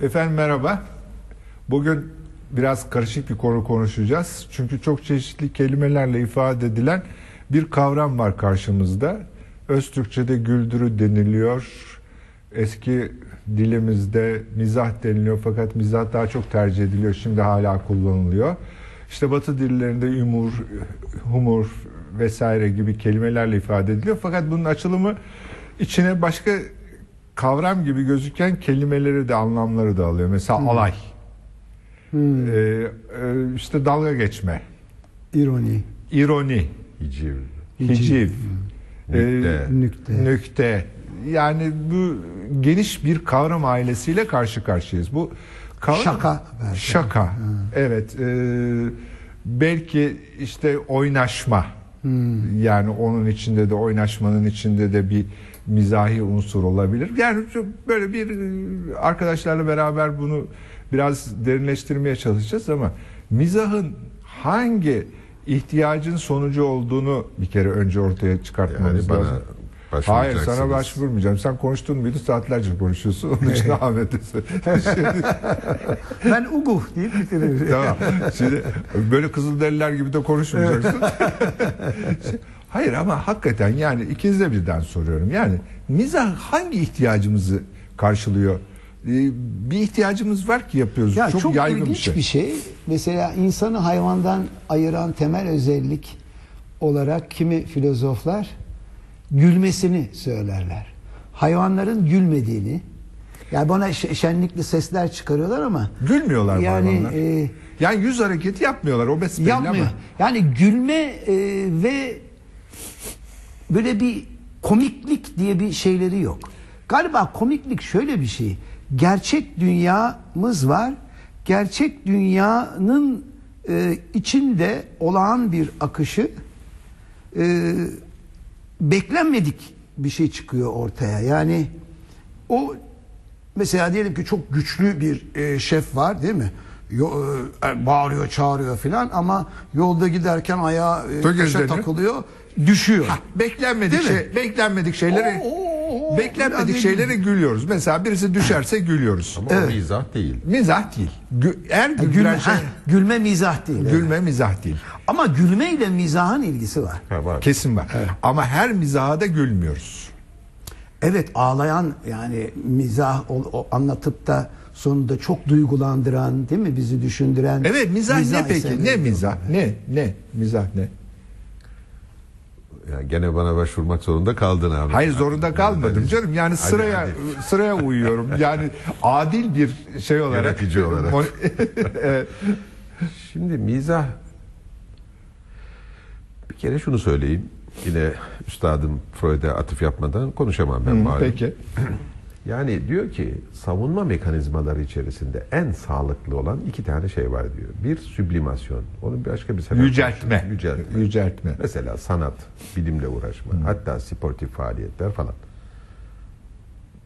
Efendim merhaba. Bugün biraz karışık bir konu konuşacağız. Çünkü çok çeşitli kelimelerle ifade edilen bir kavram var karşımızda. Öztürkçe'de güldürü deniliyor. Eski dilimizde mizah deniliyor fakat mizah daha çok tercih ediliyor. Şimdi hala kullanılıyor. İşte Batı dillerinde humor, humor vesaire gibi kelimelerle ifade ediliyor. Fakat bunun açılımı içine başka kavram gibi gözüken kelimeleri de anlamları da alıyor. Mesela Hmm. alay. Ee, e, işte dalga geçme, İroni, ironi, Hiciv. hiciv, Nükte. e, nükte. nükte. Yani bu geniş bir kavram ailesiyle karşı karşıyayız. Bu kavram, Şaka belki. Şaka. Evet. e, belki işte oynaşma. Hmm. Yani onun içinde de oynaşmanın içinde de bir mizahi unsur olabilir. Yani böyle bir arkadaşlarla beraber bunu biraz derinleştirmeye çalışacağız ama mizahın hangi ihtiyacın sonucu olduğunu bir kere önce ortaya çıkartmamız Yani bana lazım. Hayır sana başvurmayacağım. Sen konuştun muydu saatlerce konuşuyorsun. Onun için Ahmet'e Ben Ugu deyip bitiririm. tamam. Şimdi böyle kızılderililer gibi de konuşmayacaksın. Hayır ama hakikaten yani ikinize birden soruyorum. Yani mizah hangi ihtiyacımızı karşılıyor? Ee, Bir ihtiyacımız var ki yapıyoruz. Ya çok, çok, yaygın bir şey. bir şey. Mesela insanı hayvandan ayıran temel özellik olarak kimi filozoflar gülmesini söylerler. Hayvanların gülmediğini. Yani bana şenlikli sesler çıkarıyorlar ama Gülmüyorlar yani hayvanlar? e, Yani yüz hareketi yapmıyorlar. O besbelli yapmıyor. ama. Yani gülme e, ve böyle bir komiklik diye bir şeyleri yok. Galiba komiklik şöyle bir şey. Gerçek dünyamız var. Gerçek dünyanın e, içinde olağan bir akışı e, beklenmedik bir şey çıkıyor ortaya. Yani o mesela diyelim ki çok güçlü bir e, şef var değil mi? Yo, e, bağırıyor, çağırıyor filan ama yolda giderken ayağı e, taşa Tökezleniyor. takılıyor, düşüyor. Ha, beklenmedik Değil mi? şey, beklenmedik şeylere Oo, oo, oo. beklenmedik şeylere gülüyoruz. Mesela birisi düşerse gülüyoruz. Ama o mizah değil. Mizah değil. Gü- eğer Gülme, güldüren şey ha, gülme mizah değil. evet. gülme mizah değil. Ama gülme ile mizahın ilgisi var. Ha, var. Kesin var. Ama her mizaha da gülmüyoruz. Evet ağlayan yani mizah o, o anlatıp da sonunda çok duygulandıran değil mi bizi düşündüren. Evet mizah, ne peki? Ne mizah? Ne? Ne? Mizah ne? Yani gene bana başvurmak zorunda kaldın abi. Hayır zorunda kalmadım canım. Yani Hadi, sıraya hadi. sıraya uyuyorum. Yani adil bir şey olarak. Yönetici olarak. Şimdi mizah bir kere şunu söyleyeyim. Yine üstadım Freud'a atıf yapmadan konuşamam ben malum. Peki. Yani diyor ki savunma mekanizmaları içerisinde en sağlıklı olan iki tane şey var diyor. Bir süblimasyon. Onun başka bir sebep Yüceltme. Yüceltme. Yüceltme. Mesela sanat, bilimle uğraşma, hatta sportif faaliyetler falan.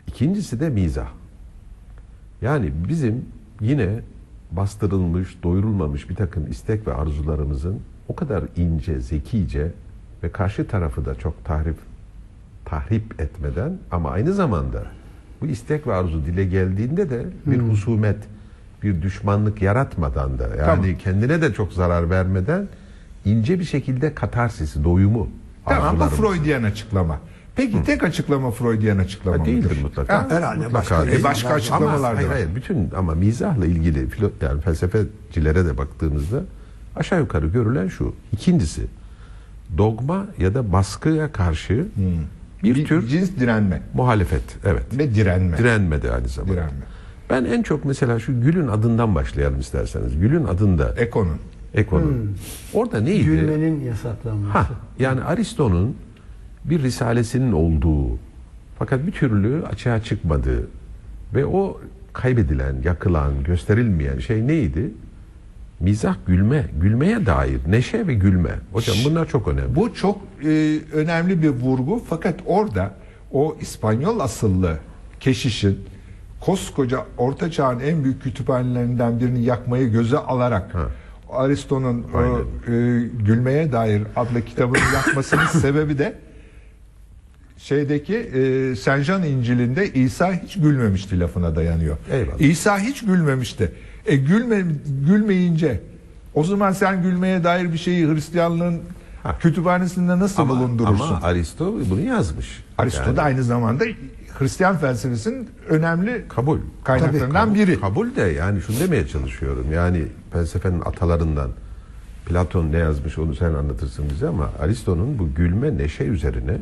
İkincisi de mizah. Yani bizim yine bastırılmış, doyurulmamış bir takım istek ve arzularımızın o kadar ince, zekice ve karşı tarafı da çok tahrip tahrip etmeden ama aynı zamanda bu istek ve arzu dile geldiğinde de bir husumet, bir düşmanlık yaratmadan da yani Tamam. kendine de çok zarar vermeden ince bir şekilde katarsisi, doyumu Tamam bu. Freudian açıklama. Peki tek açıklama Freudian açıklama Ha, değildir mıdır? mutlaka. Ha? Herhalde Mutlaka başka- değil. E başka Ama açıklamalar da hayır, hayır, bütün ama mizahla ilgili filo, yani felsefecilere de baktığımızda aşağı yukarı görülen şu. İkincisi dogma ya da baskıya karşı bir, Bir tür cins direnme muhalefet. Evet. ve direnme. Direnme de aynı zamanda. Direnme. Ben en çok mesela şu Gül'ün adından başlayalım isterseniz. Gül'ün adında Eko'nun. Eko'nun. Orada neydi? Gülmenin yasaklanması. Ha, yani Aristo'nun bir risalesinin olduğu fakat bir türlü açığa çıkmadığı ve o kaybedilen, yakılan, gösterilmeyen şey neydi? Mizah, gülme, gülmeye dair neşe ve gülme. Hocam bunlar çok önemli. Bu çok e, önemli bir vurgu fakat orada o İspanyol asıllı keşişin koskoca Orta Çağ'ın en büyük kütüphanelerinden birini yakmayı göze alarak Aristo'nun o, Aynen. e, Gülmeye dair adlı kitabını yakmasının sebebi de şeydeki e, Sencan İncil'inde İsa hiç gülmemişti lafına dayanıyor. Eyvallah. İsa hiç gülmemişti. E gülme gülmeyince o zaman sen gülmeye dair bir şeyi Hristiyanlığın Ha. kütüphanesinde nasıl Ama, bulundurursun? ama Aristo bunu yazmış. Aristo Yani da aynı zamanda Hristiyan felsefesinin önemli kabul. kaynaklarından Kabul- biri. Kabul de yani şunu demeye çalışıyorum. Yani felsefenin atalarından Platon ne yazmış onu sen anlatırsın bize ama Aristo'nun bu gülme neşe üzerine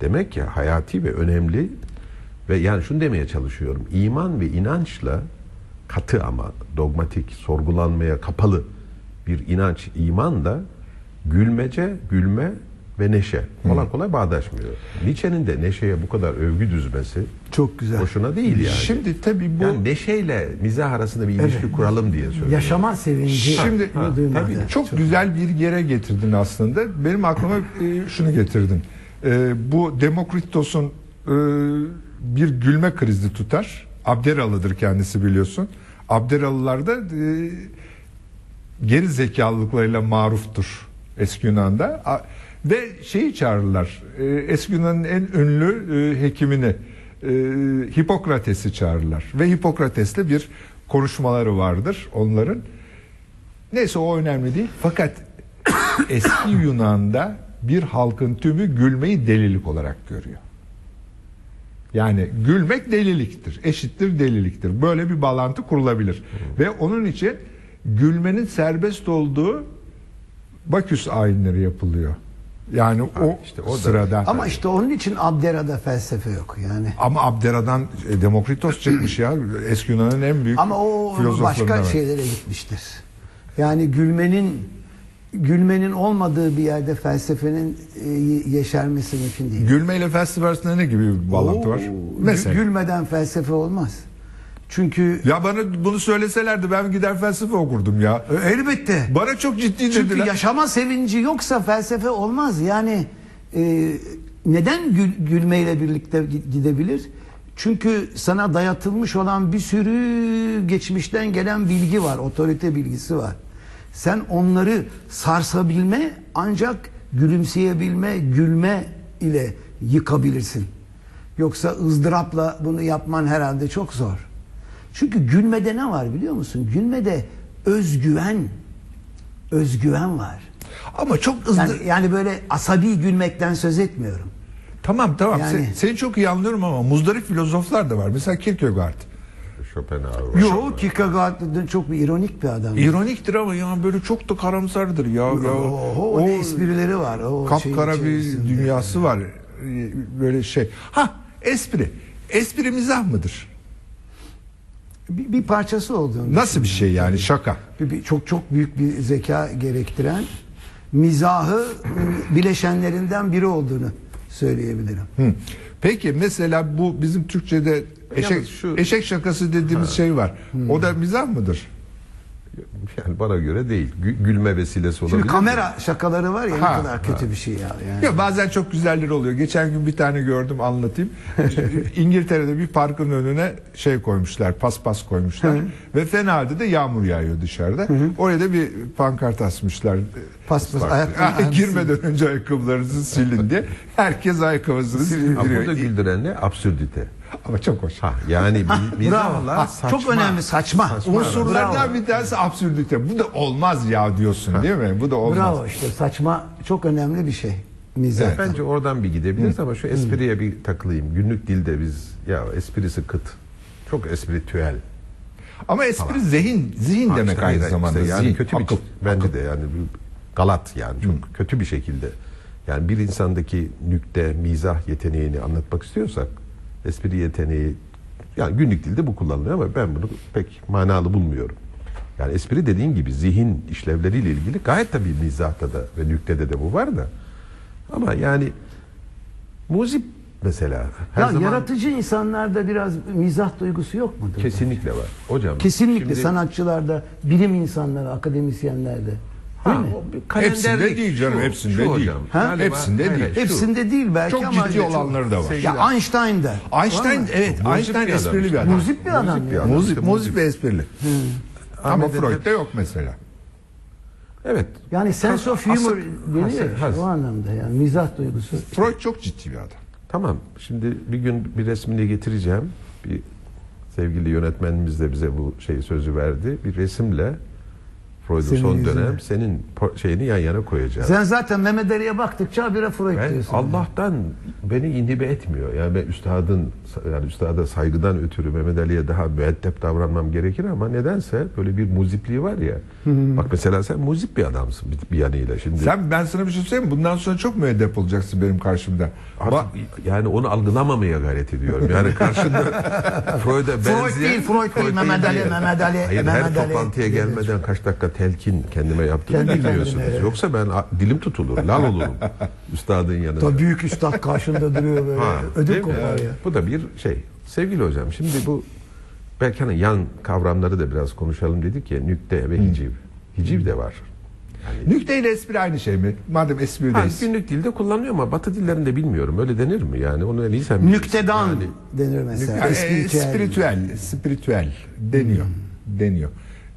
demek ki hayati ve önemli ve yani şunu demeye çalışıyorum. İman ve inançla katı ama dogmatik, sorgulanmaya kapalı bir inanç, iman da gülmece, gülme ve neşe. Kolay kolay bağdaşmıyor. Nietzsche'nin de neşeye bu kadar övgü düzmesi Çok güzel. boşuna değil yani. Şimdi tabii bu yani neşeyle mizah arasında bir ilişki kuralım diye söylüyorum. Yaşama sevinci. Şimdi Bunu duymadı. tabii çok, güzel bir yere getirdin aslında. Benim aklıma e, şunu getirdin. E, bu Demokritos'un e, bir gülme krizi tutar. Abderalıdır kendisi biliyorsun. Abderalılar da e, geri zekalılıklarıyla maruftur eski Yunan'da. A- Ve şeyi çağırırlar. E, eski Yunan'ın en ünlü e, hekimini e, Hipokrates'i çağırırlar. Ve Hipokrates'le bir konuşmaları vardır onların. Neyse o önemli değil. Fakat eski Yunan'da bir halkın tümü gülmeyi delilik olarak görüyor. Yani gülmek deliliktir. Eşittir deliliktir. Böyle bir bağlantı kurulabilir. Ve onun için gülmenin serbest olduğu Baküs ayinleri yapılıyor. Yani o işte o da- sırada. Ama işte onun için Abdera'da felsefe yok yani. Ama Abdera'dan e, Demokritos çıkmış ya. Eski Yunan'ın en büyük Ama o başka biri. şeylere gitmiştir. Yani gülmenin gülmenin olmadığı bir yerde felsefenin e, yeşermesi mümkün değil. Gülmeyle felsefe arasında ne gibi bir bağlantı var? Mesela. Gülmeden felsefe olmaz. Çünkü Ya bana bunu söyleselerdi ben gider felsefe okurdum ya. E, elbette. Bana çok ciddi Çünkü dediler. yaşama sevinci yoksa felsefe olmaz. Yani e, neden gül, gülmeyle birlikte gi- gidebilir? Çünkü sana dayatılmış olan bir sürü geçmişten gelen bilgi var, otorite bilgisi var. Sen onları sarsabilme ancak gülümseyebilme, gülme ile yıkabilirsin. Yoksa ızdırapla bunu yapman herhalde çok zor. Çünkü gülmede ne var biliyor musun? Gülmede özgüven, özgüven var. Ama çok hızlı. Yani, yani böyle asabi gülmekten söz etmiyorum. Tamam tamam Yani- Sen- seni çok iyi anlıyorum ama muzdarip filozoflar da var. Mesela Kierkegaard. Schopenhauer. var. Yok Kierkegaard çok bir ironik bir adam. İroniktir ama ya böyle çok da karamsardır ya. ya. Oho, o, ne esprileri var. O kapkara bir dünyası var. Böyle şey. Ha espri. Espri mizah mıdır? Bir, bir parçası olduğunu. Nasıl bir şey yani şaka? Bir- bir- çok çok büyük bir zeka gerektiren mizahı bileşenlerinden biri olduğunu söyleyebilirim. Hı. Peki mesela bu bizim Türkçe'de eşek, şu- eşek şakası dediğimiz şey var. O da mizah mıdır? Yani bana göre değil. Gü- Gülme vesilesi olabilir. Şimdi kamera şakaları var ya ne Ha, kadar kötü bir şey ya. Yani. Ya bazen çok güzelleri oluyor. Geçen gün bir tane gördüm anlatayım. İngiltere'de bir parkın önüne şey koymuşlar, paspas koymuşlar. Ve fena halde de yağmur yağıyor dışarıda. Oraya da bir pankart asmışlar. Paspas, Ha, Girmeden önce ayakkabılarınızı silin diye. Herkes ayakkabısını Ama burada sildiriyor. güldüren ne? Absürdite. Ama çok hoş. Ha, yani mi- mizahla Ha, saçma. Çok önemli saçma. Unsurlardan Bravo. bir tanesi absürdite. Bu da olmaz ya diyorsun değil mi? Bu da olmaz. Bravo işte saçma çok önemli bir şey. Mizah. Bence oradan bir gidebiliriz ama şu espriye bir takılayım. Günlük dilde biz ya esprisi kıt. Çok espritüel. Ama espri zihin, zihin Ha, demek işte aynı zamanda. işte yani zihin, kötü bir akıl. bence de yani bir galat yani çok kötü bir şekilde. Yani bir insandaki nükte, mizah yeteneğini anlatmak istiyorsak espri yeteneği yani günlük dilde bu kullanılıyor ama ben bunu pek manalı bulmuyorum. Yani espri dediğim gibi zihin işlevleriyle ilgili gayet tabii mizahta da ve nüktede de bu var da. Ama yani muzip mesela her ya zaman yaratıcı insanlarda biraz mizah duygusu yok mudur? kesinlikle var. Hocam Kesinlikle şimdi- sanatçılarda, bilim insanları, akademisyenlerde. Değil Ha, Hepsinde değil canım, şu- hepsinde şu değil. hocam. Ha? Galiba- Hepsinde hayır, değil. Hepsinde değil belki Çok ama ciddi olanları da var. ya Einstein'da. Einstein evet Muzip Einstein bir esprili bir adam. Muzip bir adam. Muzip bir adam. Muzip, ve esprili. Ama Ahmet Freud'de yok mesela. Evet. Yani sense of humor deniyor o anlamda yani mizah duygusu. Freud çok ciddi bir adam. Tamam. Şimdi bir gün bir resmini getireceğim. Bir sevgili yönetmenimiz de bize bu şeyi sözü verdi. Bir resimle Freud'un Senin son yüzüne. dönem senin şeyini yan yana koyacağız. Sen zaten Mehmet Ali'ye baktıkça habire Freud Ben diyorsun. Allah'tan beni inhibe etmiyor. Yani ben üstadın yani üstada saygıdan ötürü Mehmet Ali'ye daha müeddep davranmam gerekir ama nedense böyle bir muzipliği var ya. Bak mesela sen muzip bir adamsın bir, bir yanıyla. Şimdi Sen ben sana bir şey söyleyeyim mi? Bundan sonra çok müeddep olacaksın benim karşımda. artık Ba- yani onu algılamamaya gayret ediyorum. Yani karşında Freud'a benzeyen Freud değil, Freud değil, Mehmet Ali, Mehmet Ali, Hayır Mehmet her Ali. toplantıya gelmeden kaç dakika telkin kendime yaptığımı Kendi bilmiyorsunuz. kendine, evet. Yoksa ben dilim tutulur, lal olurum üstadın yanında. Da büyük üstad karşında duruyor böyle. Ha, Ödül kopar ya. Bu da bir şey. Sevgili hocam şimdi bu belki hani yan kavramları da biraz konuşalım dedik ya nükte ve hiciv. Hiciv de var. Nükte ile espri aynı şey mi? Madem Ha, esprideyiz. günlük dilde kullanılıyor ama batı dillerinde bilmiyorum. Öyle denir mi yani? Onu en iyi sen bilirsin. Nüktedan Yani denir mesela. Yani, e, spiritüel, spiritüel deniyor. Deniyor.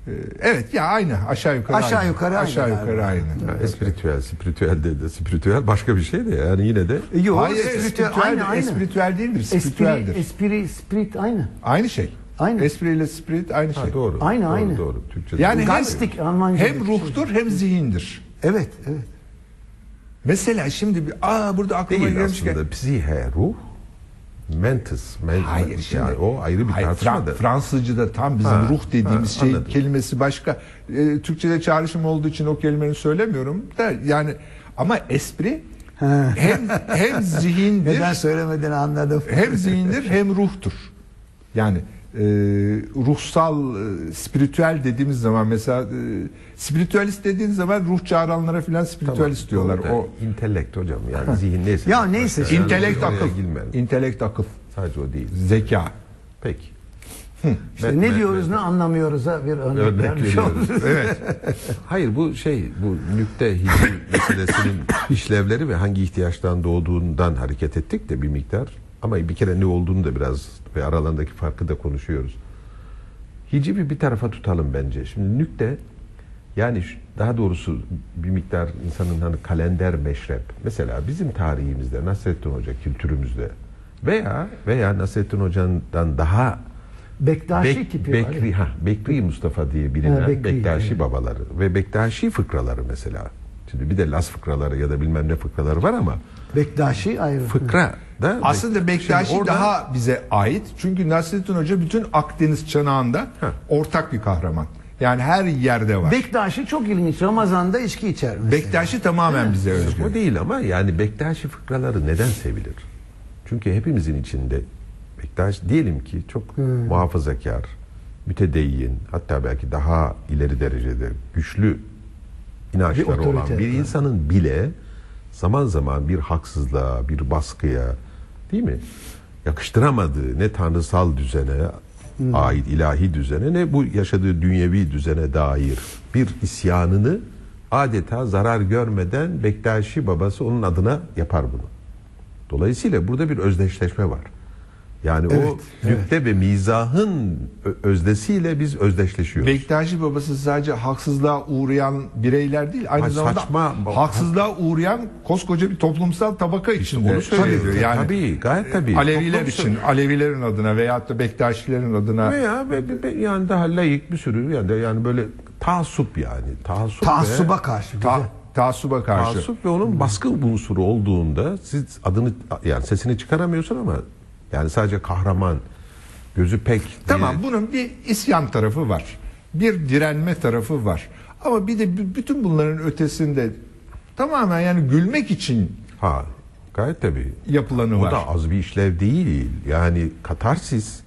Ee, Evet ya aynı aşağı yukarı Aşağı aynı. yukarı aynı aşağı yukarı aynı. Ha, espiritüel, spiritüel de, de spiritüel başka bir şey de yani yine de Yok, Hayır, spiritüel, aynı aynı. espiritüel değildir, spiritüeldir. espri, spirit aynı. Aynı şey. Aynı. Espri ile spirit aynı şey. ha, doğru. Aynı, doğru, aynı. Doğru. Türkçe'de. Yani hem, Geistig Almanca. hem ruhtur hem zihindir. Evet, evet. Mesela şimdi bir aa burada aklıma değil gelmişken aslında psihe, ruh, mentis. Men, Hayır şimdi. yani o ayrı bir Hayır, tartışma Fra- da. Fransızca'da tam bizim Ha, ruh dediğimiz ha, şey anladım. kelimesi başka. Ee, Türkçe'de çağrışım olduğu için o kelimeyi söylemiyorum da yani ama espri hem hem zihindir Neden söylemediğini anladım. hem zihindir hem ruhtur. Yani e, ruhsal, e, spiritüel dediğimiz zaman mesela e, spiritüalist dediğin zaman ruh çağıranlara filan spiritüalist diyorlar. Doğru da O intellekt hocam yani zihin neyse. Ya neyse, Başka- intelekt akıl. girmeyelim. İntelekt akıl. Sadece o değil. Zeka. Peki. İşte Ben- ne ben- diyoruz ben- ne anlamıyoruz ha bir örnek Örnek vermiş. Evet. Hayır bu şey bu nükte hiciv meselesinin işlevleri ve hangi ihtiyaçtan doğduğundan hareket ettik de bir miktar. Ama bir kere ne olduğunu da biraz ve aralarındaki farkı da konuşuyoruz. Hicivi bir tarafa tutalım bence. Şimdi nükte yani daha doğrusu bir miktar insanın hani kalender meşrep. Mesela bizim tarihimizde Nasrettin Hoca kültürümüzde veya veya Nasrettin Hoca'dan daha Bektaşi Bek- tipi Bekri, var. ha, Bekri Mustafa diye bilinen Ha, Bekri, Bektaşi evet. babaları ve Bektaşi fıkraları mesela. Şimdi bir de Las fıkraları ya da bilmem ne fıkraları var ama Bektaşi ayrı. fıkra da Aslında Bektaşi orada- daha bize ait. Çünkü Nasrettin Hoca bütün Akdeniz çanağında Ha. ortak bir kahraman. Yani her yerde var. Bektaşi çok ilginç. Ramazan'da içki içer mesela. Bektaşi tamamen bize özgü. o değil ama yani Bektaşi fıkraları neden sevilir? Çünkü hepimizin içinde Bektaş diyelim ki çok muhafazakar, mütedeyyin, hatta belki daha ileri derecede güçlü inançları Bir olan bir insanın bile zaman zaman bir haksızlığa, bir baskıya değil mi? Yakıştıramadığı ne tanrısal düzene ait ilahi düzene ne bu yaşadığı dünyevi düzene dair bir isyanını adeta zarar görmeden Bektaşi babası onun adına yapar bunu. Dolayısıyla burada bir özdeşleşme var. Yani o Evet, nükte ve mizahın ö- özdesiyle biz özdeşleşiyoruz. Bektaşi babası sadece haksızlığa uğrayan bireyler değil, aynı Ay, zamanda saçma. haksızlığa uğrayan koskoca bir toplumsal tabaka içinde. Onu söylüyor. Tabii, yani tabii, gayet tabii. Aleviler Toplum için, Alevilerin adına veyahut da Bektaşilerin adına Veya ve, ve- ve yani daha layık bir sürü yani yani böyle taassup yani taassup ve, Taassuba karşı. ta, taassuba karşı. taassup ve onun baskı unsuru olduğunda siz adını yani sesini çıkaramıyorsun ama yani sadece kahraman gözü pek diye- Tamam bunun bir isyan tarafı var. Bir direnme tarafı var. Ama bir de bütün bunların ötesinde tamamen yani gülmek için ha gayet tabii. yapılanı O var. da az bir işlev değil. Yani katarsis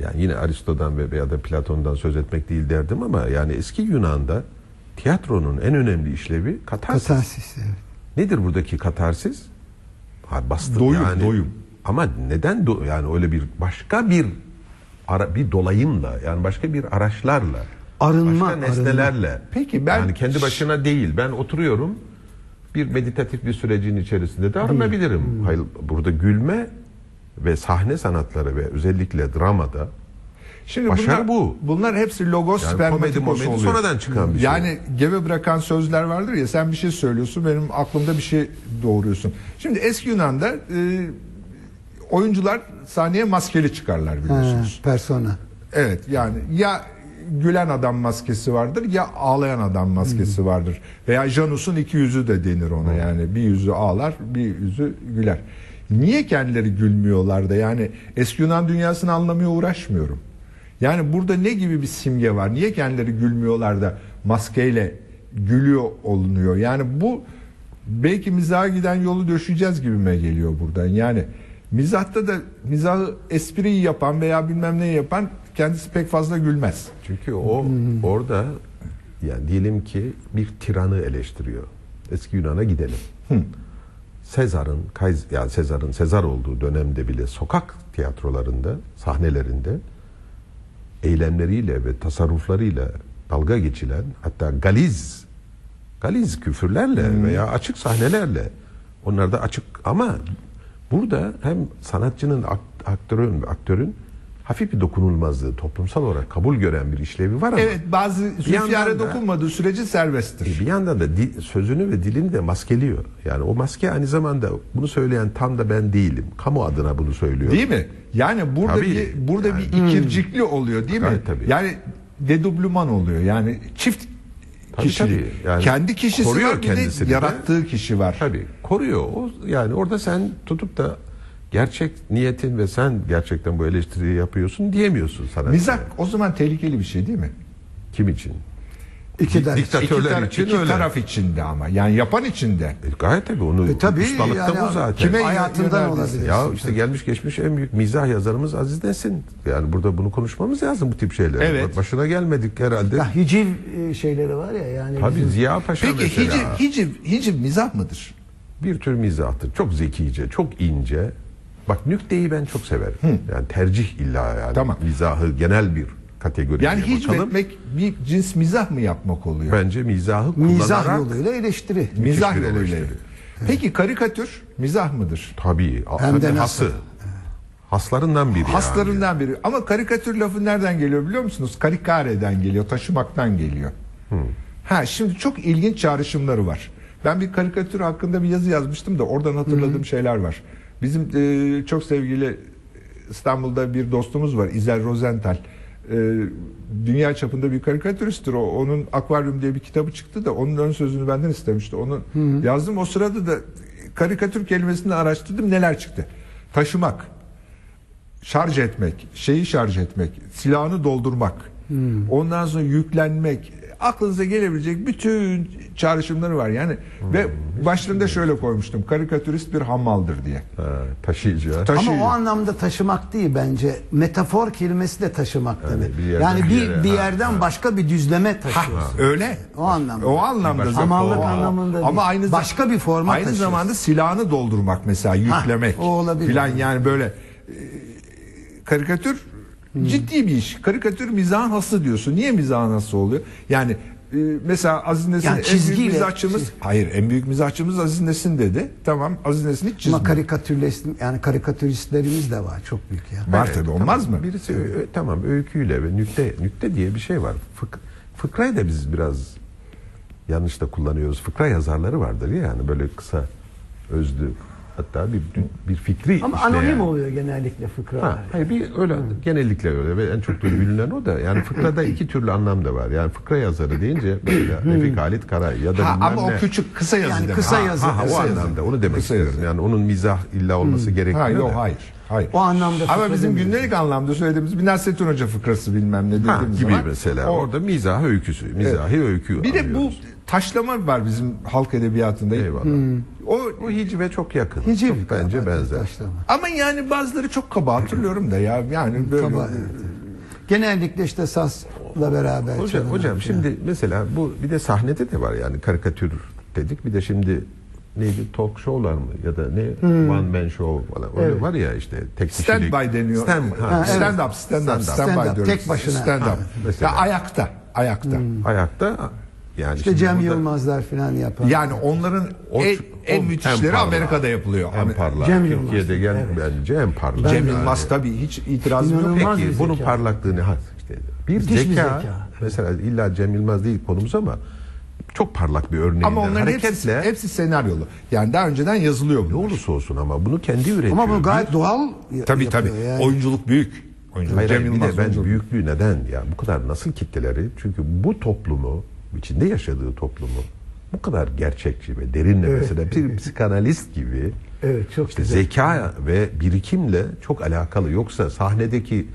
yani yine Aristo'dan ve veya da Platon'dan söz etmek değil derdim ama yani eski Yunan'da tiyatronun en önemli işlevi katarsis. Katarsis. evet. Nedir buradaki katarsis? Ha, bastır Doyum, yani. doyum. Ama neden do- yani öyle bir başka bir ara, bir dolayımla yani başka bir araçlarla Arınma, başka nesnelerle Peki ben- yani kendi başına değil ben oturuyorum bir meditatif bir sürecin içerisinde de arınabilirim. Hmm. Hayır burada gülme ve sahne sanatları ve özellikle dramada Şimdi Başarı bunlar, bu. Bunlar hepsi logos Yani spermatikos oluyor. sonradan çıkan bir şey. Yani gebe bırakan sözler vardır ya sen bir şey söylüyorsun benim aklımda bir şey doğuruyorsun. Şimdi eski Yunan'da e, oyuncular sahneye maskeli çıkarlar biliyorsunuz. persona. Evet yani ya gülen adam maskesi vardır ya ağlayan adam maskesi vardır. Veya Janus'un iki yüzü de denir ona yani bir yüzü ağlar bir yüzü güler. Niye kendileri gülmüyorlar da yani eski Yunan dünyasını anlamaya uğraşmıyorum. Yani burada ne gibi bir simge var? Niye kendileri gülmüyorlar da maskeyle gülüyor olunuyor? Yani bu belki mizaha giden yolu döşeceğiz gibime geliyor buradan. Yani mizahta da mizahı espriyi yapan veya bilmem neyi yapan kendisi pek fazla gülmez. Çünkü o orada yani diyelim ki bir tiranı eleştiriyor. Eski Yunan'a gidelim. Sezar'ın yani Sezar'ın Sezar olduğu dönemde bile sokak tiyatrolarında, sahnelerinde eylemleriyle ve tasarruflarıyla dalga geçilen hatta galiz galiz küfürlerle veya açık sahnelerle onlar da açık ama burada hem sanatçının akt- aktörün aktörün hafif bir dokunulmazlığı toplumsal olarak kabul gören bir işlevi var ama Evet bazı da- dokunmadığı sürece serbesttir. bir yandan da sözünü ve dilini de maskeliyor. Yani o maske aynı zamanda bunu söyleyen tam da ben değilim. Kamu adına bunu söylüyor. Değil mi? Yani burada Tabii. bir burada bir ikircikli oluyor değil mi? Tabii. Yani dedubluman oluyor. Yani çift Tabii, kişilik. tabii. Yani Kendi kişisi koruyor var kendisini de de. yarattığı kişi var. Tabii koruyor. O yani orada sen tutup da gerçek niyetin ve sen gerçekten bu eleştiriyi yapıyorsun diyemiyorsun sana. Mizah o zaman tehlikeli bir şey değil mi? kim için? İki, Diktatörler tar- için iki öyle. taraf içinde ama. Yani yapan içinde. E, gayet tabii onu E, tabii ustalıkta yani bu zaten. kime- hayatından olabilir. Ya işte gelmiş geçmiş en büyük mizah yazarımız Aziz Nesin. Yani burada bunu konuşmamız lazım bu tip şeyler. Evet. Başına gelmedik herhalde. Ya hiciv e, şeyleri var ya yani. Tabii bizim- Ziya Paşa Peki mesela. hiciv, hiciv, hiciv mizah mıdır? bir tür mizahtır. Çok zekice, çok ince. Bak nükteyi ben çok severim. Yani tercih illa yani. Tamam. Mizahı genel bir kategoriye Yani bakalım. hicvetmek bir cins mizah mı yapmak oluyor? Bence mizahı kullanarak Mizah yoluyla eleştiri. mizah yoluyla. eleştiri. Peki karikatür mizah mıdır? tabii Hem de nasıl? hası. Haslarından biri. yani. Haslarından biri. Ama karikatür lafı nereden geliyor biliyor musunuz? Karikare'den geliyor, taşımaktan geliyor. Ha şimdi çok ilginç çağrışımları var. Ben bir karikatür hakkında bir yazı yazmıştım da oradan hatırladığım şeyler var. Bizim e, çok sevgili İstanbul'da bir dostumuz var İzel Rosenthal. E, dünya çapında bir karikatüristtir o. Onun Akvaryum diye bir kitabı çıktı da onun ön sözünü benden istemişti. Onu yazdım. O sırada da karikatür kelimesini araştırdım. Neler çıktı? Taşımak, şarj etmek, şeyi şarj etmek, silahını doldurmak, ondan sonra yüklenmek, aklınıza gelebilecek bütün çağrışımları var. Yani ve başlığında şöyle koymuştum. Karikatürist bir hammaldır diye. Ha, taşıyıcı. ha. Taş- Ama o anlamda taşımak değil bence. Metafor kelimesi de taşımak Yani demek. bir yerden yani bir bir, yere, bir ha, yerden başka bir düzleme Ha, taşıyorsun. öyle. O anlamda. O anlamda. Hamallık anlamında değil. Ama aynı Başka bir forma Aynı taşıyorsun. zamanda silahını doldurmak mesela yüklemek. o olabilir. Filan yani böyle e, karikatür ciddi bir iş. Karikatür mizahın hası diyorsun. Niye mizahın hası oluyor? Yani e, mesela Aziz Nesin Yani en büyük mizahçımız çiz- hayır en büyük mizahçımız Aziz Nesin dedi. Tamam Aziz Nesin hiç Ama çizmiyor. karikatürist yani karikatüristlerimiz de var çok büyük ya. Var Evet, tabii tamam. olmaz mı? Birisi ö- tamam öyküyle ve nükte nükte diye bir şey var. Fık, fıkrayı da biz biraz yanlış da kullanıyoruz. Fıkra yazarları vardır ya yani böyle kısa özlü hatta bir bir fikri Ama işleyen. anonim oluyor genellikle fıkralar. Ha, hayır bir öyle genellikle öyle ve en çok da bilinen o da yani fıkrada iki türlü anlam da var. Yani fıkra yazarı deyince mesela Refik Halit Karay ya da Ha, ama ne. o küçük kısa yazı Yani demek. kısa Ha, yazı. Ha, ha, o kısa yazı. anlamda onu demek Kısa istiyorum. yazı. Yani onun mizah illa olması gerekmiyor. Ha, yok hayır. Hayır. O anlamda Ama bizim gündelik anlamda söylediğimiz bir Nasrettin Hoca fıkrası bilmem ne Ha, dediğimiz gibi zaman. mesela. o- Orada mizah öyküsü, mizahi öykü Bir de bu taşlama var bizim halk edebiyatında. Eyvallah. O O hicive çok yakın. Hiciv Çok bence benzer. taşlama. ama yani bazıları çok kaba hatırlıyorum da ya yani böyle Kaba, evet. Genellikle işte sazla beraber. Hocam, hocam falan. şimdi mesela bu bir de sahnede de var yani karikatür dedik. Bir de şimdi neydi talk show'lar mı ya da ne one man show falan öyle Evet. var ya işte tek stand kişilik. by deniyor. Stand, ha, Ha, evet. stand up, stand up, Stand up. stand Stand by up, diyoruz. tek başına. Stand Ha, up. mesela. Ya ayakta, ayakta. Ayakta yani İşte Cem burada- Yılmazlar falan yapan. Yani onların O- en, en müthişleri en. Amerika'da yapılıyor. En parlak. Cem Yılmaz. Türkiye'de gel Evet. bence en parlak. Cem Yani. Yılmaz tabii hiç itirazım yok. Peki bir bunun zeka. parlaklığını ha işte bir Müthiş bir zeka, zeka. mesela illa Cem Yılmaz değil konumuz ama çok parlak bir örneği. Ama onların hepsi, hareketle hepsi senaryolu. Yani daha önceden yazılıyor ne bunlar. olursa olsun ama bunu kendi üretiyor. Ama bu gayet Bir- doğal Tabii tabii. yani. Oyunculuk büyük. Oyunculuk. Hayır, Cem hayır, bir Yılmaz de ben oyunculuk. büyüklüğü neden ya bu kadar nasıl kitleleri çünkü bu toplumu içinde yaşadığı toplumu bu kadar gerçekçi ve derinle mesela bir psikanalist gibi Evet çok işte güzel. zeka ve birikimle çok alakalı yoksa sahnedeki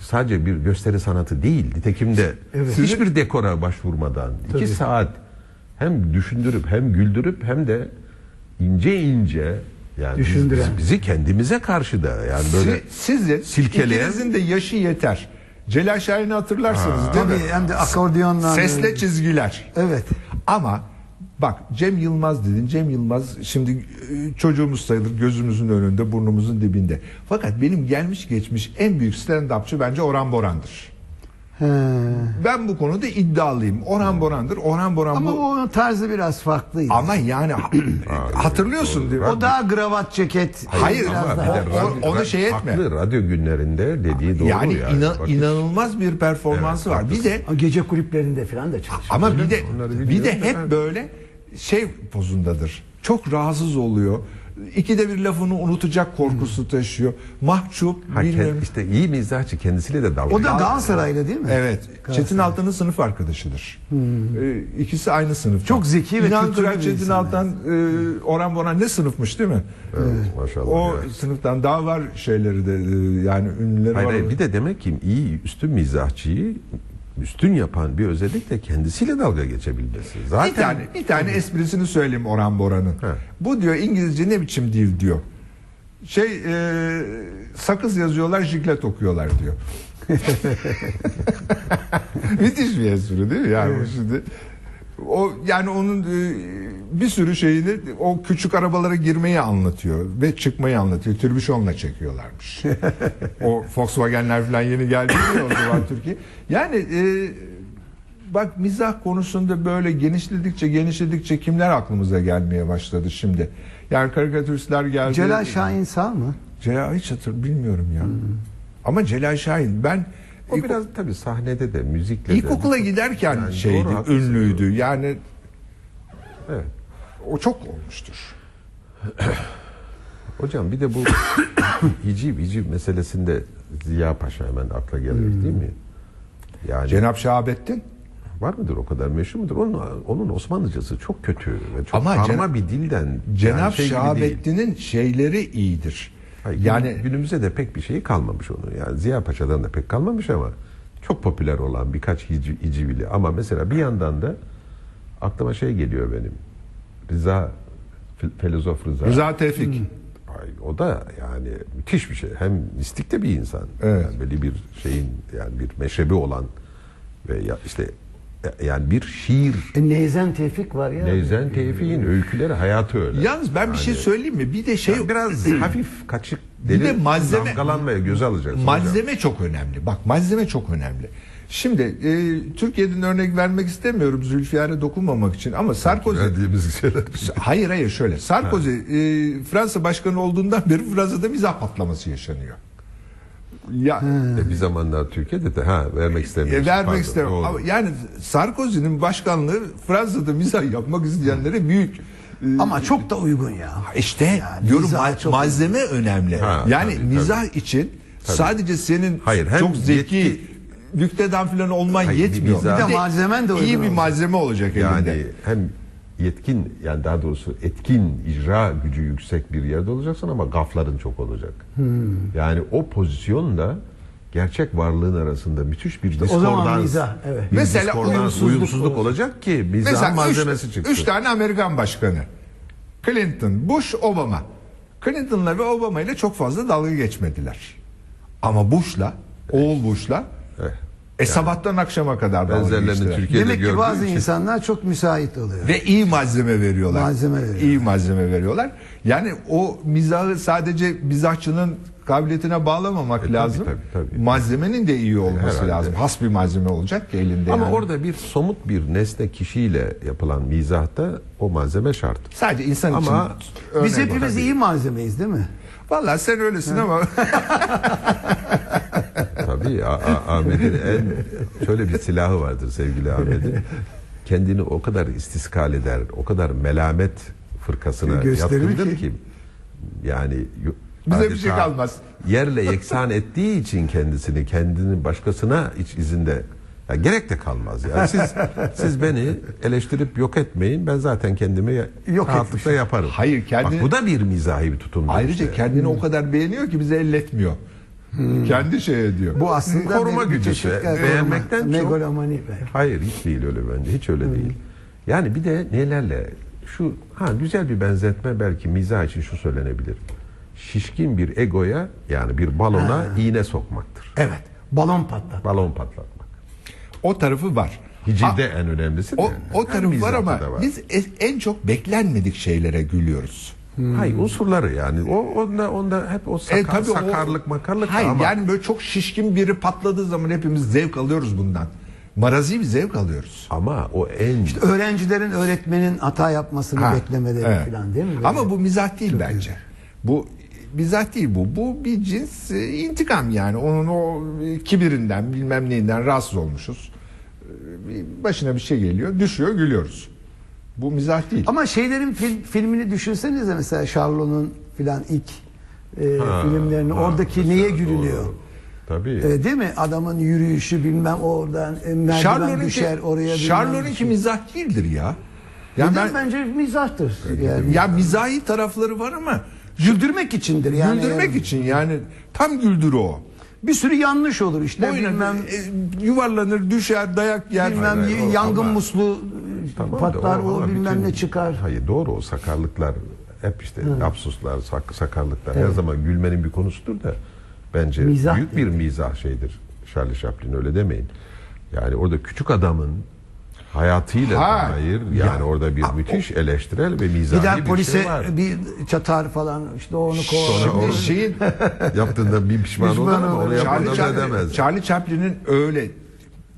sadece bir gösteri sanatı değil nitekim de Evet. hiçbir dekora başvurmadan Tabii. iki saat hem düşündürüp hem güldürüp hem de ince ince yani biz- Düşündüren. bizi, bizi kendimize karşı da yani böyle Si- Sizin silkeleyen- ikinizin de yaşı yeter. Celal Şahin'i hatırlarsınız değil Tabii mi? hem de akordiyonla. Sesle çizgiler. Evet. Ama bak Cem Yılmaz dedin. Cem Yılmaz şimdi e, çocuğumuz sayılır gözümüzün önünde burnumuzun dibinde. Fakat benim gelmiş geçmiş en büyük stand-upçı bence Orhan Boran'dır. He. Ben bu konuda iddialıyım. Orhan Boran'dır. Orhan Boran Ama bu... onun tarzı biraz farklıydı. Ama yani hatırlıyorsun değil mi? o daha gravat ceket. Hayır, ama daha. bir de o- onu şey etme. Haklı radyo günlerinde dediği doğru yani yani. ina- Bak, inanılmaz bir performansı Evet, var. Bir de Gece kulüplerinde falan da çalışıyor. Ama bir de bir de hep böyle şey pozundadır. Çok rahatsız oluyor. İkide bir lafını unutacak korkusu taşıyor. Mahcup ha, bilmem. işte iyi mizahçı kendisiyle dalga. O da Galatasaray değil mi? Evet. Çetin Altan'ın sınıf arkadaşıdır. Ee, ikisi aynı sınıf. Çok zeki ve İnan kültürlü Çetin Altan, e, Orhan Boran ne sınıfmış değil mi? Evet, maşallah. O evet. sınıftan daha var şeyleri de e, yani ünlüleri Hayır, var. hayır, bir de demek ki iyi üstün mizahçıyı üstün yapan bir özellik de kendisiyle dalga geçebilmesi. Zaten Bir tane, bir tane esprisini söyleyeyim Orhan Boran'ın. Bu diyor İngilizce ne biçim dil diyor. Şey e, sakız yazıyorlar jiklet okuyorlar diyor. Müthiş bir espri değil mi? Yani bu şimdi o yani onun e, bir sürü şeyini o küçük arabalara girmeyi anlatıyor ve çıkmayı anlatıyor. Türbüşonla çekiyorlarmış. o Volkswagen'ler falan yeni geldi ya o zaman Türkiye. Yani e, bak mizah konusunda böyle genişledikçe genişledikçe kimler aklımıza gelmeye başladı şimdi. Yani karikatüristler geldi. Celal Şahin sağ mı? Celal hiç hatır bilmiyorum ya. Ama Celal Şahin ben o ilk- biraz tabii sahnede de müzikle de. ilkokula giderken Yani şeydi, doğru, ünlüydü. Yani Evet. o çok olmuştur. Hocam bir de bu hiciv hiciv meselesinde Ziya Paşa hemen akla gelir değil mi? Yani Cenap Şahabettin var mıdır o kadar meşhur mudur? Onun, onun Osmanlıcası çok kötü ve çok Ama karma Cenab- bir dilden. Cenap yani şey. Şahabettin'in şeyleri iyidir. Hayır, yani günümüze de pek bir şeyi kalmamış onun. Yani Ziya Paşa'dan da pek kalmamış ama çok popüler olan birkaç hici, hicivili. Ama mesela bir yandan da aklıma şey geliyor benim. Rıza, Filozof Rıza. Rıza Tevfik. Ay, o da yani müthiş bir şey. Hem mistik de bir insan. Evet. Yani böyle bir şeyin yani bir meşrebi olan ve ya işte yani bir şiir E, Neyzen Tevfik var ya. Nevzen Tevfik'in öyküleri hayatı öyle. Yalnız ben bir şey söyleyeyim mi? Bir de şey Yani biraz hafif kaçık Bir de deli malzeme- damgalanmaya göze alacaksın. malzeme çok önemli. Bak malzeme çok önemli. Şimdi e, Türkiye'den örnek vermek istemiyorum Zülfiyar'a dokunmamak için ama Sarkozy Verdiğimiz şeyler. Hayır hayır şöyle. Sarkozy e, Fransa başkanı olduğundan beri Fransa'da mizah patlaması yaşanıyor. Ya E, bir zamanlar Türkiye'de de ha vermek e, istemiyoruz. vermek. Ama yani Sarkozy'nin başkanlığı Fransa'da mizah yapmak isteyenlere büyük e, Ama çok da uygun ya. işte Yani diyorum ma- malzeme önemli. Ha, yani tabii, mizah için sadece senin Hayır, çok zeki yetki- nüktedan falan olman Hayır, bir yetmiyor. mizah- Bir de malzemen de uygun iyi bir malzeme olacak Yani elinde. hem yetkin yani daha doğrusu etkin icra gücü yüksek bir yerde olacaksın ama gafların çok olacak. Hmm. Yani o pozisyonda gerçek varlığın arasında müthiş bir o zaman diskordans, mizah, evet. bir Mesela diskordans, uyumsuzluk uyumsuzluk olacak ki mizah malzemesi üç, çıksın. üç tane Amerikan başkanı. Clinton, Bush, Obama. Clinton'la ve Obama ile çok fazla dalga geçmediler. Ama Bush'la, oğul Bush'la Eh, e, sabahtan akşama kadar Benzerlerini. Türkiye'de Demek ki bazı için- insanlar çok müsait oluyor. Ve iyi malzeme veriyorlar. Malzeme veriyorlar. İyi malzeme veriyorlar. Yani o mizahı sadece mizahçının kabiliyetine bağlamamak E, tabii, lazım. tabii, tabii. Malzemenin de iyi olması Herhalde. lazım. Has bir malzeme olacak ki elinde Ama yani. orada bir somut bir nesne kişiyle yapılan mizahta o malzeme şart. sadece insan Ama için Biz hepimiz iyi malzemeyiz değil mi? Vallahi sen öylesin ama Tabii Ahmet'in en şöyle bir silahı vardır sevgili Ahmet'in. Kendini o kadar istiskal eder, o kadar melamet fırkasına yatkındır ki. ki. yani Bize bir şey kalmaz. Yerle yeksan ettiği için kendisini, kendini başkasına iç izinde ya gerek de kalmaz. Yani siz siz beni eleştirip yok etmeyin. Ben zaten kendimi ya- Yok rahatlıkla etmişim. yaparım. Hayır, kendini- Bak, bu da bir mizahi bir tutumdur. ayrıca işte. kendini o kadar beğeniyor ki bize elletmiyor. Kendi şey ediyor. Bu aslında Koruma evet, Beğenmekten koruma. çok- Megalomani belki. Hayır hiç değil öyle bence. Hiç öyle değil. Yani bir de nelerle şu ha güzel bir benzetme belki mizah için şu söylenebilir. Şişkin bir egoya yani bir balona iğne sokmaktır. Evet. Balon patlat. Balon patlatmak. O tarafı var. Hicivde en önemlisi de. O, o Her tarafı var ama var. biz e- en çok beklenmedik şeylere gülüyoruz. Hayır unsurları yani. O onda onda hep o sakar, E, tabii o- sakarlık makarlık da Hayır ama yani böyle çok şişkin biri patladığı zaman hepimiz zevk alıyoruz bundan. Marazi bir zevk alıyoruz. ama o en Öğrencilerin öğretmenin hata yapmasını Ha, beklemeleri evet. falan değil mi? Ama bu mizah değil bence. Bu mizah değil bu. Bu bir cins e, intikam yani. Onun o e, kibirinden bilmem neyinden rahatsız olmuşuz. E, Başına bir şey geliyor, düşüyor, gülüyoruz. Bu mizah değil. Ama şeylerin fil- filmini düşünsenize mesela Charlot'un filan ilk e, Ha, filmlerini ha, oradaki mesela neye gülünüyor? doğru. Tabii. E, değil mi? Adamın yürüyüşü bilmem oradan merdiven düşer oraya. bilmem Charlot'unki düşer. mizah değildir ya. Ya Ya ben bence mizahtır. Yani. ya mizahi tarafları var ama Güldürmek içindir yani. güldürmek için yani tam güldürü o. Bir sürü yanlış olur işte Boyuna bilmem e, yuvarlanır, düşer, dayak yer. bilmem Hayır, hayır, o- yangın ama- musluğu Tamam da patlar o, ama bilmem bütün- ne çıkar. Hayır doğru o sakarlıklar hep işte lapsuslar, sak, sakarlıklar her zaman gülmenin bir konusudur da bence Mizah büyük bir mizah şeydir. Charlie Chaplin öyle demeyin. Yani orada küçük adamın hayatıyla Ha, dair yani ya, orada bir a- müthiş eleştirel ve mizahi Gider bir polise şey var. bir çatar falan işte onu kovar. Sonra o- şeyin Yaptığında bir pişman olur Pişman ama olur. onu Charlie, yapmadan Chaplin, edemez. Charlie Chaplin'in öyle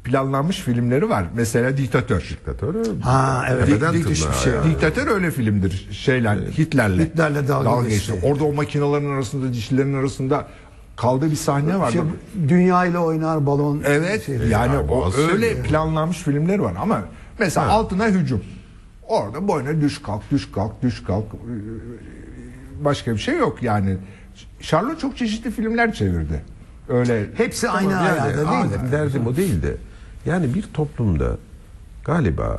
planlanmış filmleri var. Mesela Diktatör. Diktatörü Ha, evet. Dik- dik- tırnağa şey, yani. Diktatör öyle filmdir. Şeyle Hitler'le. Hitler'le dalga geçti. Orada o makinaların arasında, dişlerin arasında kaldığı bir sahne var. Şey, dünya ile oynar balon. Evet. şey. yani Ya, o öyle ya. planlanmış filmler var ama mesela altına hücum. Orada boyuna düş kalk, düş kalk, düş kalk. Başka bir şey yok yani. Charlotte çok çeşitli filmler çevirdi. Öyle Hepsi aynı Yani ayarda değil mi? derdim o değil de yani bir toplumda galiba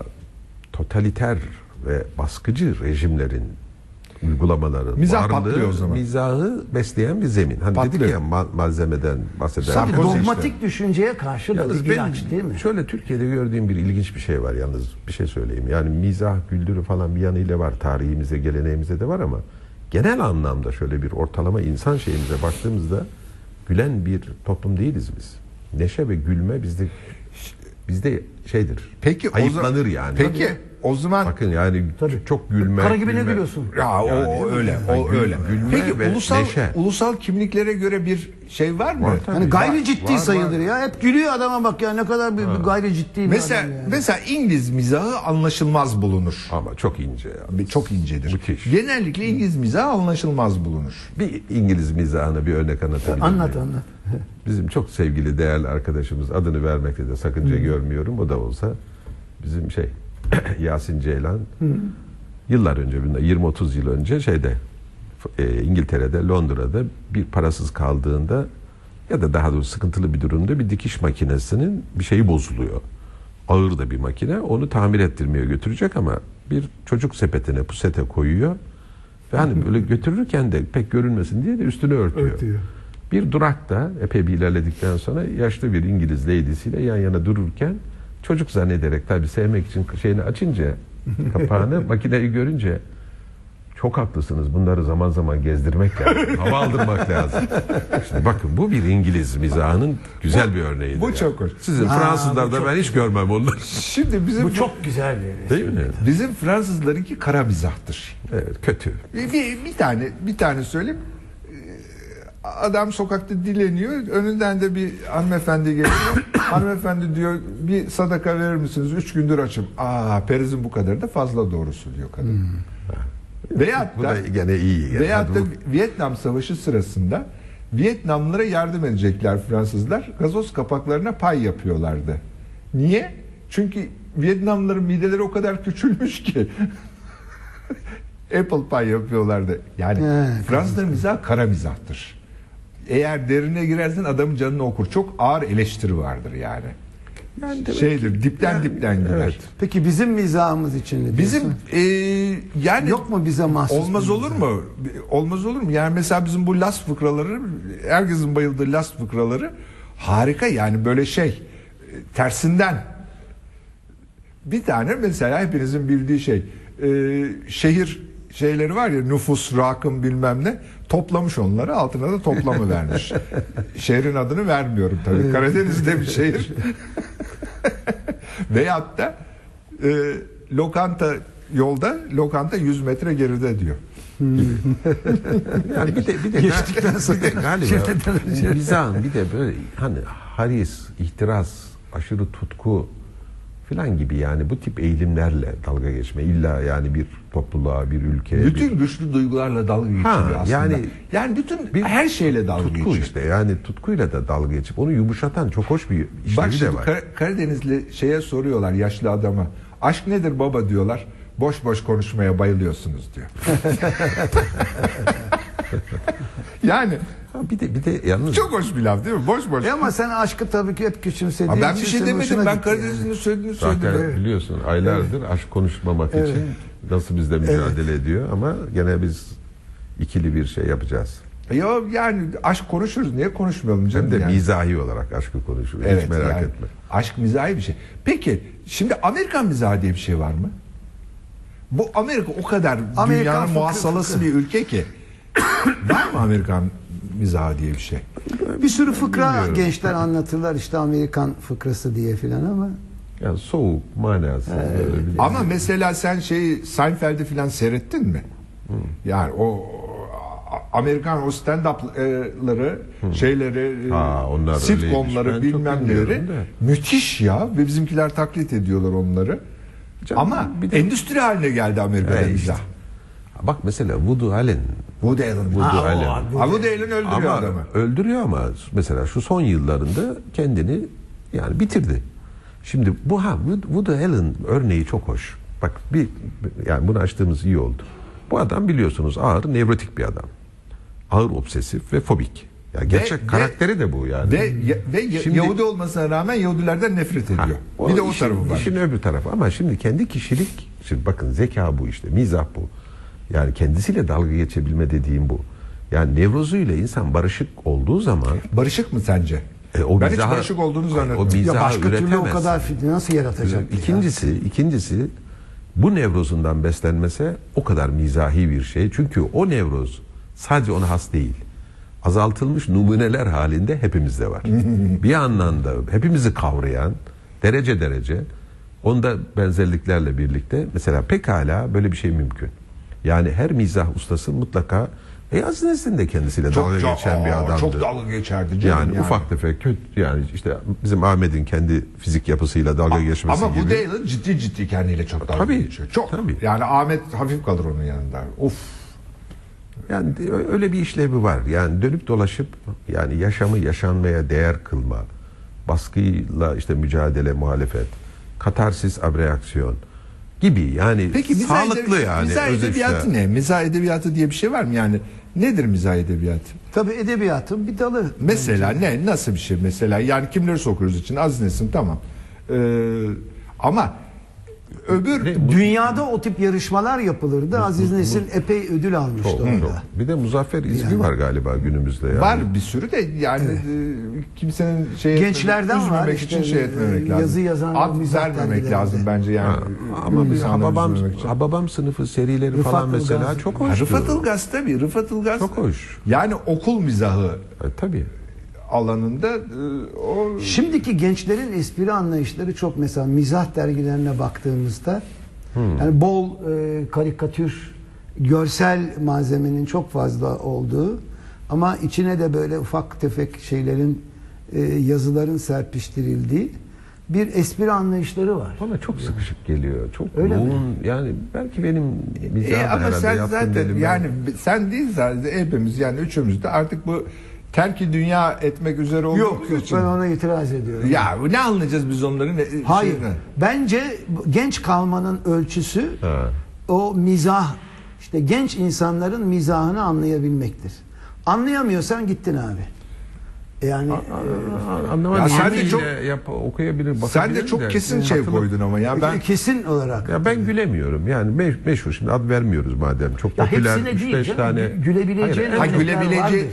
totaliter ve baskıcı rejimlerin uygulamaların Mizah varlığı, patlıyor o zaman. mizahı besleyen bir zemin. Hani dedik Patlıyor. ya ma- malzemeden bahseder. Tabii işte. dogmatik düşünceye karşı da bir benim ilaç değil mi? şöyle Türkiye'de gördüğüm bir ilginç bir şey var yalnız bir şey söyleyeyim. Yani mizah, güldürü falan bir yanıyla var. Tarihimizde, geleneğimizde de var ama genel anlamda şöyle bir ortalama insan şeyimize baktığımızda gülen bir toplum değiliz biz. Neşe ve gülme bizde bizde şeydir. Peki ayıplanır yani. Peki o zaman Bakın yani çok gülme. Kara gibi ne gülme- gülüyorsun? ya o, Yani o öyle, o gül- öyle. Gülme Peki ve ulusal neşe. ulusal kimliklere göre bir şey var mı? Var tabii. Hani gayri Var, ciddi var, sayılır var. ya. Hep gülüyor adama bak ya ne kadar bir, bir gayri ciddi bir Mesela adam yani. mesela İngiliz mizahı anlaşılmaz bulunur. Ama çok ince ya. Bir- Çok incedir. Müthiş. Genellikle İngiliz mizahı anlaşılmaz bulunur. Bir İngiliz mizahına bir örnek anlatabilir Anlat anlat. Bizim çok sevgili değerli arkadaşımız adını vermekte de sakınca görmüyorum. O da olsa bizim şey Yasin Ceylan yıllar önce bundan 20-30 yıl önce şeyde e, İngiltere'de Londra'da bir parasız kaldığında ya da daha doğrusu sıkıntılı bir durumda bir dikiş makinesinin bir şeyi bozuluyor. Ağır da bir makine. Onu tamir ettirmeye götürecek ama bir çocuk sepetine pusete koyuyor. Ve hani böyle götürürken de pek görünmesin diye de üstünü örtüyor. Örtüyor. Bir durakta epey bir ilerledikten sonra yaşlı bir İngiliz lady'siyle yan yana dururken çocuk zannederek tabii sevmek için şeyini açınca kapağını makineyi görünce çok haklısınız. Bunları zaman zaman gezdirmek lazım. Hava aldırmak lazım. Şimdi bakın bu bir İngiliz mizahının güzel bir örneği. bu çok hoş. Sizin Fransızlarda ben hiç görmem onları. Şimdi bizim Bu çok güzel bir Değil mi? bizim Fransızlarınki kara mizahtır. Evet, kötü. Bir, bir, bir tane bir tane söyleyeyim. Adam sokakta dileniyor. Önünden de bir hanımefendi geçiyor. hanımefendi diyor bir sadaka verir misiniz? Üç gündür açım. Aa perizin bu kadar da fazla doğrusu diyor kadın. Veyahut Bu da, da gene iyi. veyahut da Yani Vietnam Savaşı sırasında Vietnamlılara yardım edecekler Fransızlar. Gazoz kapaklarına pay yapıyorlardı. Niye? Çünkü Vietnamlıların mideleri o kadar küçülmüş ki Apple pie yapıyorlardı. Yani Fransızların mizahı kara mizahtır. Eğer derine girersen adamın canını okur. Çok ağır eleştiri vardır yani. Yani demek Şeydir, dipten Yani, dipten gider. evet. Peki bizim mizahımız için ne? Bizim e, yani Yok mu bize mahsus Olmaz olur mizah? mu? Olmaz olur mu? Yani mesela bizim bu last fıkraları herkesin bayıldığı last fıkraları harika yani böyle şey tersinden bir tane mesela hepinizin bildiği şey e, şehir şeyleri var ya nüfus, rakım bilmem ne toplamış onları altına da toplamı vermiş. Şehrin adını vermiyorum tabii. Karadeniz'de bir şehir. Veyahut da e, lokanta yolda lokanta 100 metre geride diyor. Yani bir de bir de Geçtikten sonra bir de galiba mizahın bir de böyle hani haris, ihtiras, aşırı tutku filan gibi yani bu tip eğilimlerle dalga geçme illa yani bir topluluğa, bir ülkeye, Bütün bir güçlü duygularla dalga geçiyor aslında. yani- yani bütün bir her şeyle dalga tutku geçiyor. işte yani tutkuyla da dalga geçip onu yumuşatan çok hoş bir işlevi Bak de şimdi var. Kar- Karadenizli şeye soruyorlar yaşlı adama. Aşk nedir baba diyorlar. Boş boş konuşmaya bayılıyorsunuz diyor. yani Ha, bir de bir de yalnız çok hoş bir laf değil mi? Boş boş. E ama sen aşkı tabii ki hep küçümsediğin Ama ben bir için şey senin demedim. Ben gitti yani. Karadenizli'nin söylediğini Zaten söyledim. biliyorsun aylardır aşk konuşmamak için nasıl bizle mücadele ediyor ama gene biz ikili bir şey yapacağız. Ya yani aşk konuşuruz. Niye konuşmayalım canım Hem de yani? mizahi olarak aşkı konuşuyoruz. Evet, Hiç merak yani etme. Aşk mizahi bir şey. Peki şimdi Amerikan mizahı diye bir şey var mı? Bu Amerika o kadar Amerikan dünyanın fıkra. bir ülke ki. var mı Amerikan mizahı diye bir şey? Bir sürü fıkra Bilmiyorum. gençler anlatırlar işte Amerikan fıkrası diye filan ama Yani soğuk, manasız. bir- Ama mesela sen şeyi Seinfeld'i falan seyrettin mi? Yani o Amerikan o stand-up'ları, şeyleri, Ha, onlar sitcomları. Ben çok bilmem neleri müthiş ya ve bizimkiler taklit ediyorlar onları. Canım, Ama bir de- endüstri haline geldi Amerika'da E, işte. Bak mesela Woody Allen. Woody Allen. Woody Ha, o- Allen. Ha, Woody Allen öldürüyor Ama adamı. öldürüyor ama mesela şu son yıllarında kendini yani bitirdi. Şimdi bu ha Wood- Woody Allen örneği çok hoş. Bak bir yani bunu açtığımız iyi oldu. Bu adam biliyorsunuz ağır nevrotik bir adam. Ağır obsesif ve fobik. Ya gerçek ve- karakteri de bu yani. Ve, ve Şimdi- Yahudi olmasına rağmen Yahudilerden nefret ediyor. Ha, bir de o işin- tarafı var. İşin öbür tarafı ama şimdi kendi kişilik, şimdi bakın zeka bu işte, mizah bu. Yani kendisiyle dalga geçebilme dediğim bu. Yani nevrozuyla insan barışık olduğu zaman Barışık mı sence? e, o ben hiç mizahı- barışık olduğunu zannetmiyorum. O ya başka türlü o üretemez. kadar nasıl yaratacak? ya? İkincisi, ikincisi bu nevrozundan beslenmese o kadar mizahi bir şey. Çünkü o nevroz sadece ona has değil. Azaltılmış numuneler halinde hepimizde var. bir anlamda hepimizi kavrayan derece derece onda benzerliklerle birlikte mesela pekala böyle bir şey mümkün. Yani her mizah ustası mutlaka Beyaz Nesin de kendisiyle dalga geçen bir aa, adamdı. Çok dalga geçerdi canım yani, ufak tefek kötü yani işte bizim Ahmet'in kendi fizik yapısıyla dalga geçmesi Ama gibi. bu Dylan ciddi ciddi kendiyle çok dalga Tabii, geçiyor. Çok. tabii. Yani Ahmet hafif kalır onun yanında. Of. Yani öyle bir işlevi var. Yani dönüp dolaşıp yani yaşamı yaşanmaya değer kılma, baskıyla işte mücadele, muhalefet, katarsis, abreaksiyon gibi yani Peki mizah sağlıklı edebi- yani Mizah edebiyatı ne? Mizah edebiyatı diye bir şey var mı? Yani nedir mizah edebiyatı? Tabii edebiyatın bir dalı. Mesela ne? Nasıl bir şey mesela? Yani kimleri sokuyoruz için? Aziz Nesin tamam. Ee, ama öbür? Dünyada o tip yarışmalar yapılırdı. Aziz Nesin epey ödül almıştı Çok, orada. çok. Bir de Muzaffer İzgi var galiba günümüzde yani. var bir sürü de yani e, kimsenin şey Gençlerden etmemek, var üzmemek işte, için şey e, etmemek lazım. yazı yazan Ad mizah vermemek lazım bence yani. Ha, ama bir İnsanları Hababam. Hababam sınıfı serileri Rıfat falan Ilgaz. mesela çok hoştu. Rıfat Ilgaz tabii. Rıfat Ilgaz. Çok hoş. Yani okul mizahı E, tabii. Alanında e, o Şimdiki gençlerin espri anlayışları çok mesela mizah dergilerine baktığımızda Hmm. yani bol e, karikatür, görsel malzemenin çok fazla olduğu Ama içine de böyle ufak tefek şeylerin e, yazıların serpiştirildiği bir espri anlayışları var. Bana çok sıkışık geliyor. Çok Öyle mi? yoğun yani belki benim E, mizahım ama herhalde sen zaten değilim ben. yani sen değil zaten hepimiz yani üçümüz de artık bu terki dünya etmek üzere olduğumuz Yok yok için. ben ona itiraz ediyorum. Ya ne anlayacağız biz onların? e, Hayır. şeyini? Bence genç kalmanın ölçüsü Ha. o mizah işte genç insanların mizahını anlayabilmektir. Anlayamıyorsan gittin abi. Yani Aa, Anlamadım. Ya sen de çok- yap, okuyabilir, Sen de çok de. kesin şey Hatırlam- koydun ama ya ben e, kesin olarak. Ya ben gülemiyorum. Yani me- meşhur şimdi ad vermiyoruz madem. Çok Ya popüler hepsine değil 3-5 canım. tane. Gülebileceğin Hayır,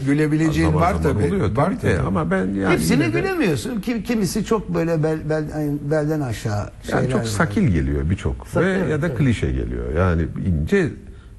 gülebileceğin zaman var tabii. Oluyor var tabii tabii. Ama ben yani Hepsine de- gülemiyorsun. Kim, kimisi çok böyle bel, bel, belden aşağı şeyler Yani çok var. sakil geliyor birçok. Ve ya da klişe geliyor. Yani ince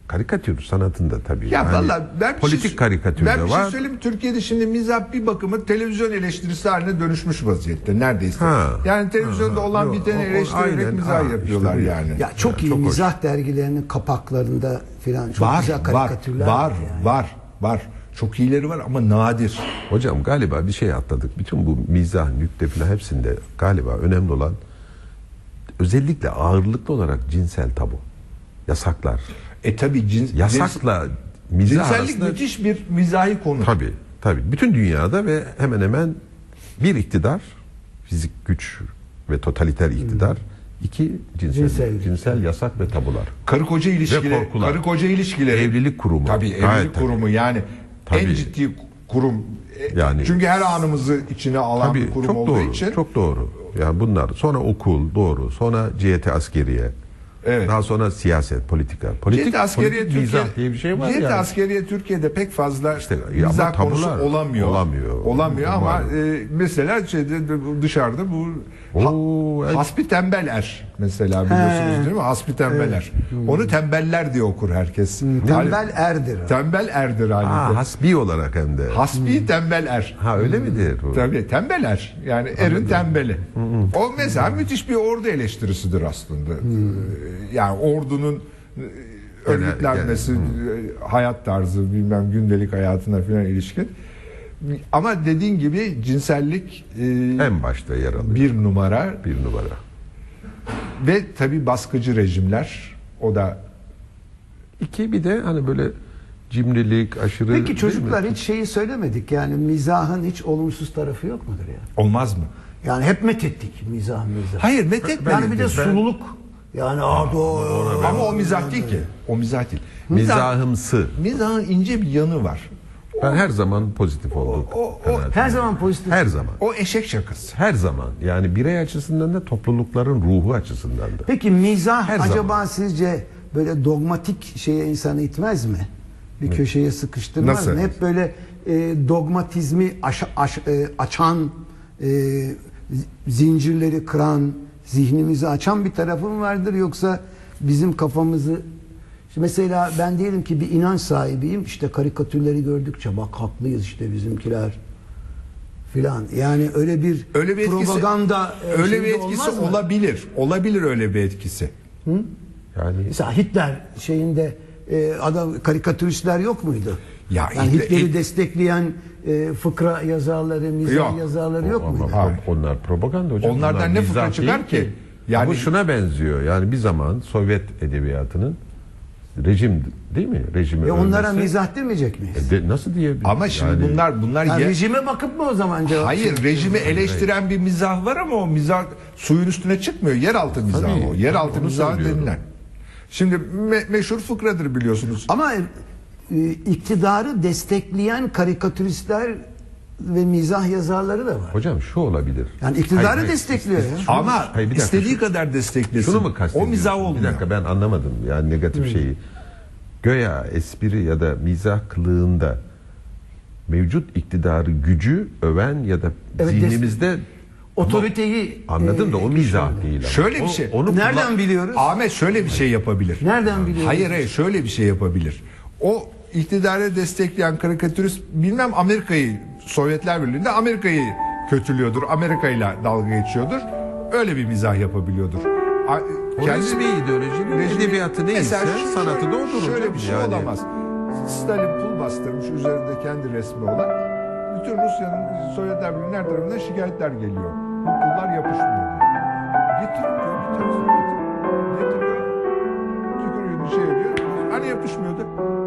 karikatür sanatında tabii. Ya Yani valla ben bir politik şey, karikatür ben de bir var. şey söyleyeyim? Türkiye'de şimdi mizah bir bakıma televizyon eleştirisi haline dönüşmüş vaziyette neredeyse. Ha. Yani televizyonda Ha, olan yok, biteni eleştirerek aynen. mizah Ha, yapıyorlar işte yani. Ya çok iyi çok hoş. mizah dergilerinin kapaklarında filan çok var, güzel var, karikatürler var, yani. var, var. Çok iyileri var ama nadir. Hocam galiba bir şey atladık. Bütün bu mizah, nükte falan hepsinde galiba önemli olan özellikle ağırlıklı olarak cinsel tabu. Yasaklar. E tabi cins, Yasakla mizah cinsellik arasında müthiş bir mizahi konu. Tabii, tabii. Bütün dünyada ve hemen hemen bir iktidar, fizik güç ve totaliter iktidar, iki cinsel, Cinsel. cinsel, yasak ve tabular. Karı koca ilişkileri, karı koca ilişkileri. Evlilik kurumu. Tabii evlilik Gayet tabii. kurumu yani en Tabii. ciddi kurum. E, Yani- Çünkü her anımızı içine alan bir Tabii kurum çok olduğu doğru, için. çok doğru. Yani bunlar sonra okul doğru, sonra cihet askeriye, Evet. daha sonra siyaset, politika. Politik, Cihet askeriye politik Türkiye, mizah diye bir şey var Cihet yani. askeriye Türkiye'de pek fazla İşte, mizah konusu olamıyor. olamıyor. Olamıyor ama e, mesela şeyde dışarıda bu Oo, evet. Hasbi tembel er mesela biliyorsunuz değil mi? Hasbi tembel er. Onu tembeller diye okur herkes. Tembel erdir. Tembel erdir halinde. Aa, hasbi olarak hem de. Hasbi tembel er. Ha öyle midir? bu? Tabii tembel er. Yani erin tembeli. O mesela müthiş bir ordu eleştirisidir aslında. Ee, Yani ordunun örgütlenmesi, e, hayat tarzı, bilmem gündelik hayatına falan ilişkin. Ama dediğin gibi cinsellik e, En başta yer alıyor. bir numara bir numara. ve tabii baskıcı rejimler o da İki bir de hani böyle cimrilik, aşırı... Peki çocuklar hiç şeyi söylemedik yani mizahın hiç olumsuz tarafı yok mudur ya? olmaz mı? Yani hep methettik mizah mizah. Hayır Mete yani bir de sululuk. Yani aa, doğru. ama o mizah değil ki. O mizah değil. Mizah, Mizahımsı. mizahın ince bir yanı var. Ben her zaman pozitif oldum. o- o-. Her zaman pozitif. Her zaman. O eşek şakası. Her zaman. Yani birey açısından da toplulukların ruhu açısından da. Peki mizah Her acaba zaman. sizce böyle dogmatik şeye insanı itmez mi? Bir köşeye sıkıştırmaz Nasıl? mı? Hep böyle e, dogmatizmi aş- aş- e, açan, e, zincirleri kıran, zihnimizi açan bir tarafı mı vardır yoksa bizim kafamızı mesela ben diyelim ki bir inanç sahibiyim. İşte karikatürleri gördükçe bak haklıyız işte bizimkiler filan. Yani öyle bir, Öyle bir etkisi propaganda e, öyle bir etkisi olmaz mı? olabilir. Olabilir öyle bir etkisi. Yani Mesela Hitler şeyinde e, adam karikatüristler yok muydu? Ya yani Hitler- Hitler'i Hit- destekleyen e, fıkra yazarları, mizah Yok. yazarları yok ama muydu? Hayır. onlar propaganda hocam. Onlardan Onlar ne fıkra çıkar değil ki? Yani- Bu şuna benziyor. Yani bir zaman Sovyet edebiyatının rejim değil mi? Rejimi E onlara övmesi- mizah demeyecek miyiz? E de- nasıl diyebiliriz? Ama şimdi Yani- bunlar bunlar Yani ye- rejime bakıp mı o zaman cevap? Hayır rejimi eleştiren bir mizah var ama o mizah suyun üstüne çıkmıyor. Yeraltı mizahı Tabii, o. Yeraltı onu mizahı söylüyorum. denilen. Şimdi me- meşhur fıkradır biliyorsunuz. Ama e, iktidarı destekleyen karikatüristler ve mizah yazarları da var. Hocam şu olabilir. Yani iktidarı Hayır, hayır. destekliyor ya. Hayır, Ama bir dakika, istediği şu- kadar desteklesin. Şunu mu O mizah Bir olmuyor. dakika ben anlamadım yani negatif şeyi. Göya espri ya da mizah kılığında mevcut iktidarı gücü öven ya da Evet, zihnimizde Otoriteyi anladım da e, o mizah güçlendir. değil. ama. Şöyle bir O- şey. Onu Nereden kullan- biliyoruz? Ahmet şöyle bir şey yapabilir. Nereden biliyoruz? Hayır hayır şöyle bir şey yapabilir. O iktidarı destekleyen karikatürist bilmem Amerika'yı Sovyetler Birliği'nde Amerika'yı kötülüyordur. Amerika'yla dalga geçiyordur. Öyle bir mizah yapabiliyordur. O resmi ideolojinin rejimi- edebiyatı neyse şu- sanatı da odur. Şöyle bir şey Yani- olamaz. Stalin pul bastırmış üzerinde kendi resmi olan. Bütün Rusya'nın Sovyetler Birliği'nin her tarafından şikayetler geliyor. Bu pullar yapışmıyor. Getirin diyor bir tanesini getir. Getiriyor. Tükürüğünü şey ediyor. Hani yapışmıyordu?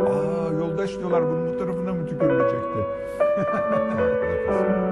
Aa yoldaş diyorlar bunun bu tarafına mı tükürülecekti? Magnificent.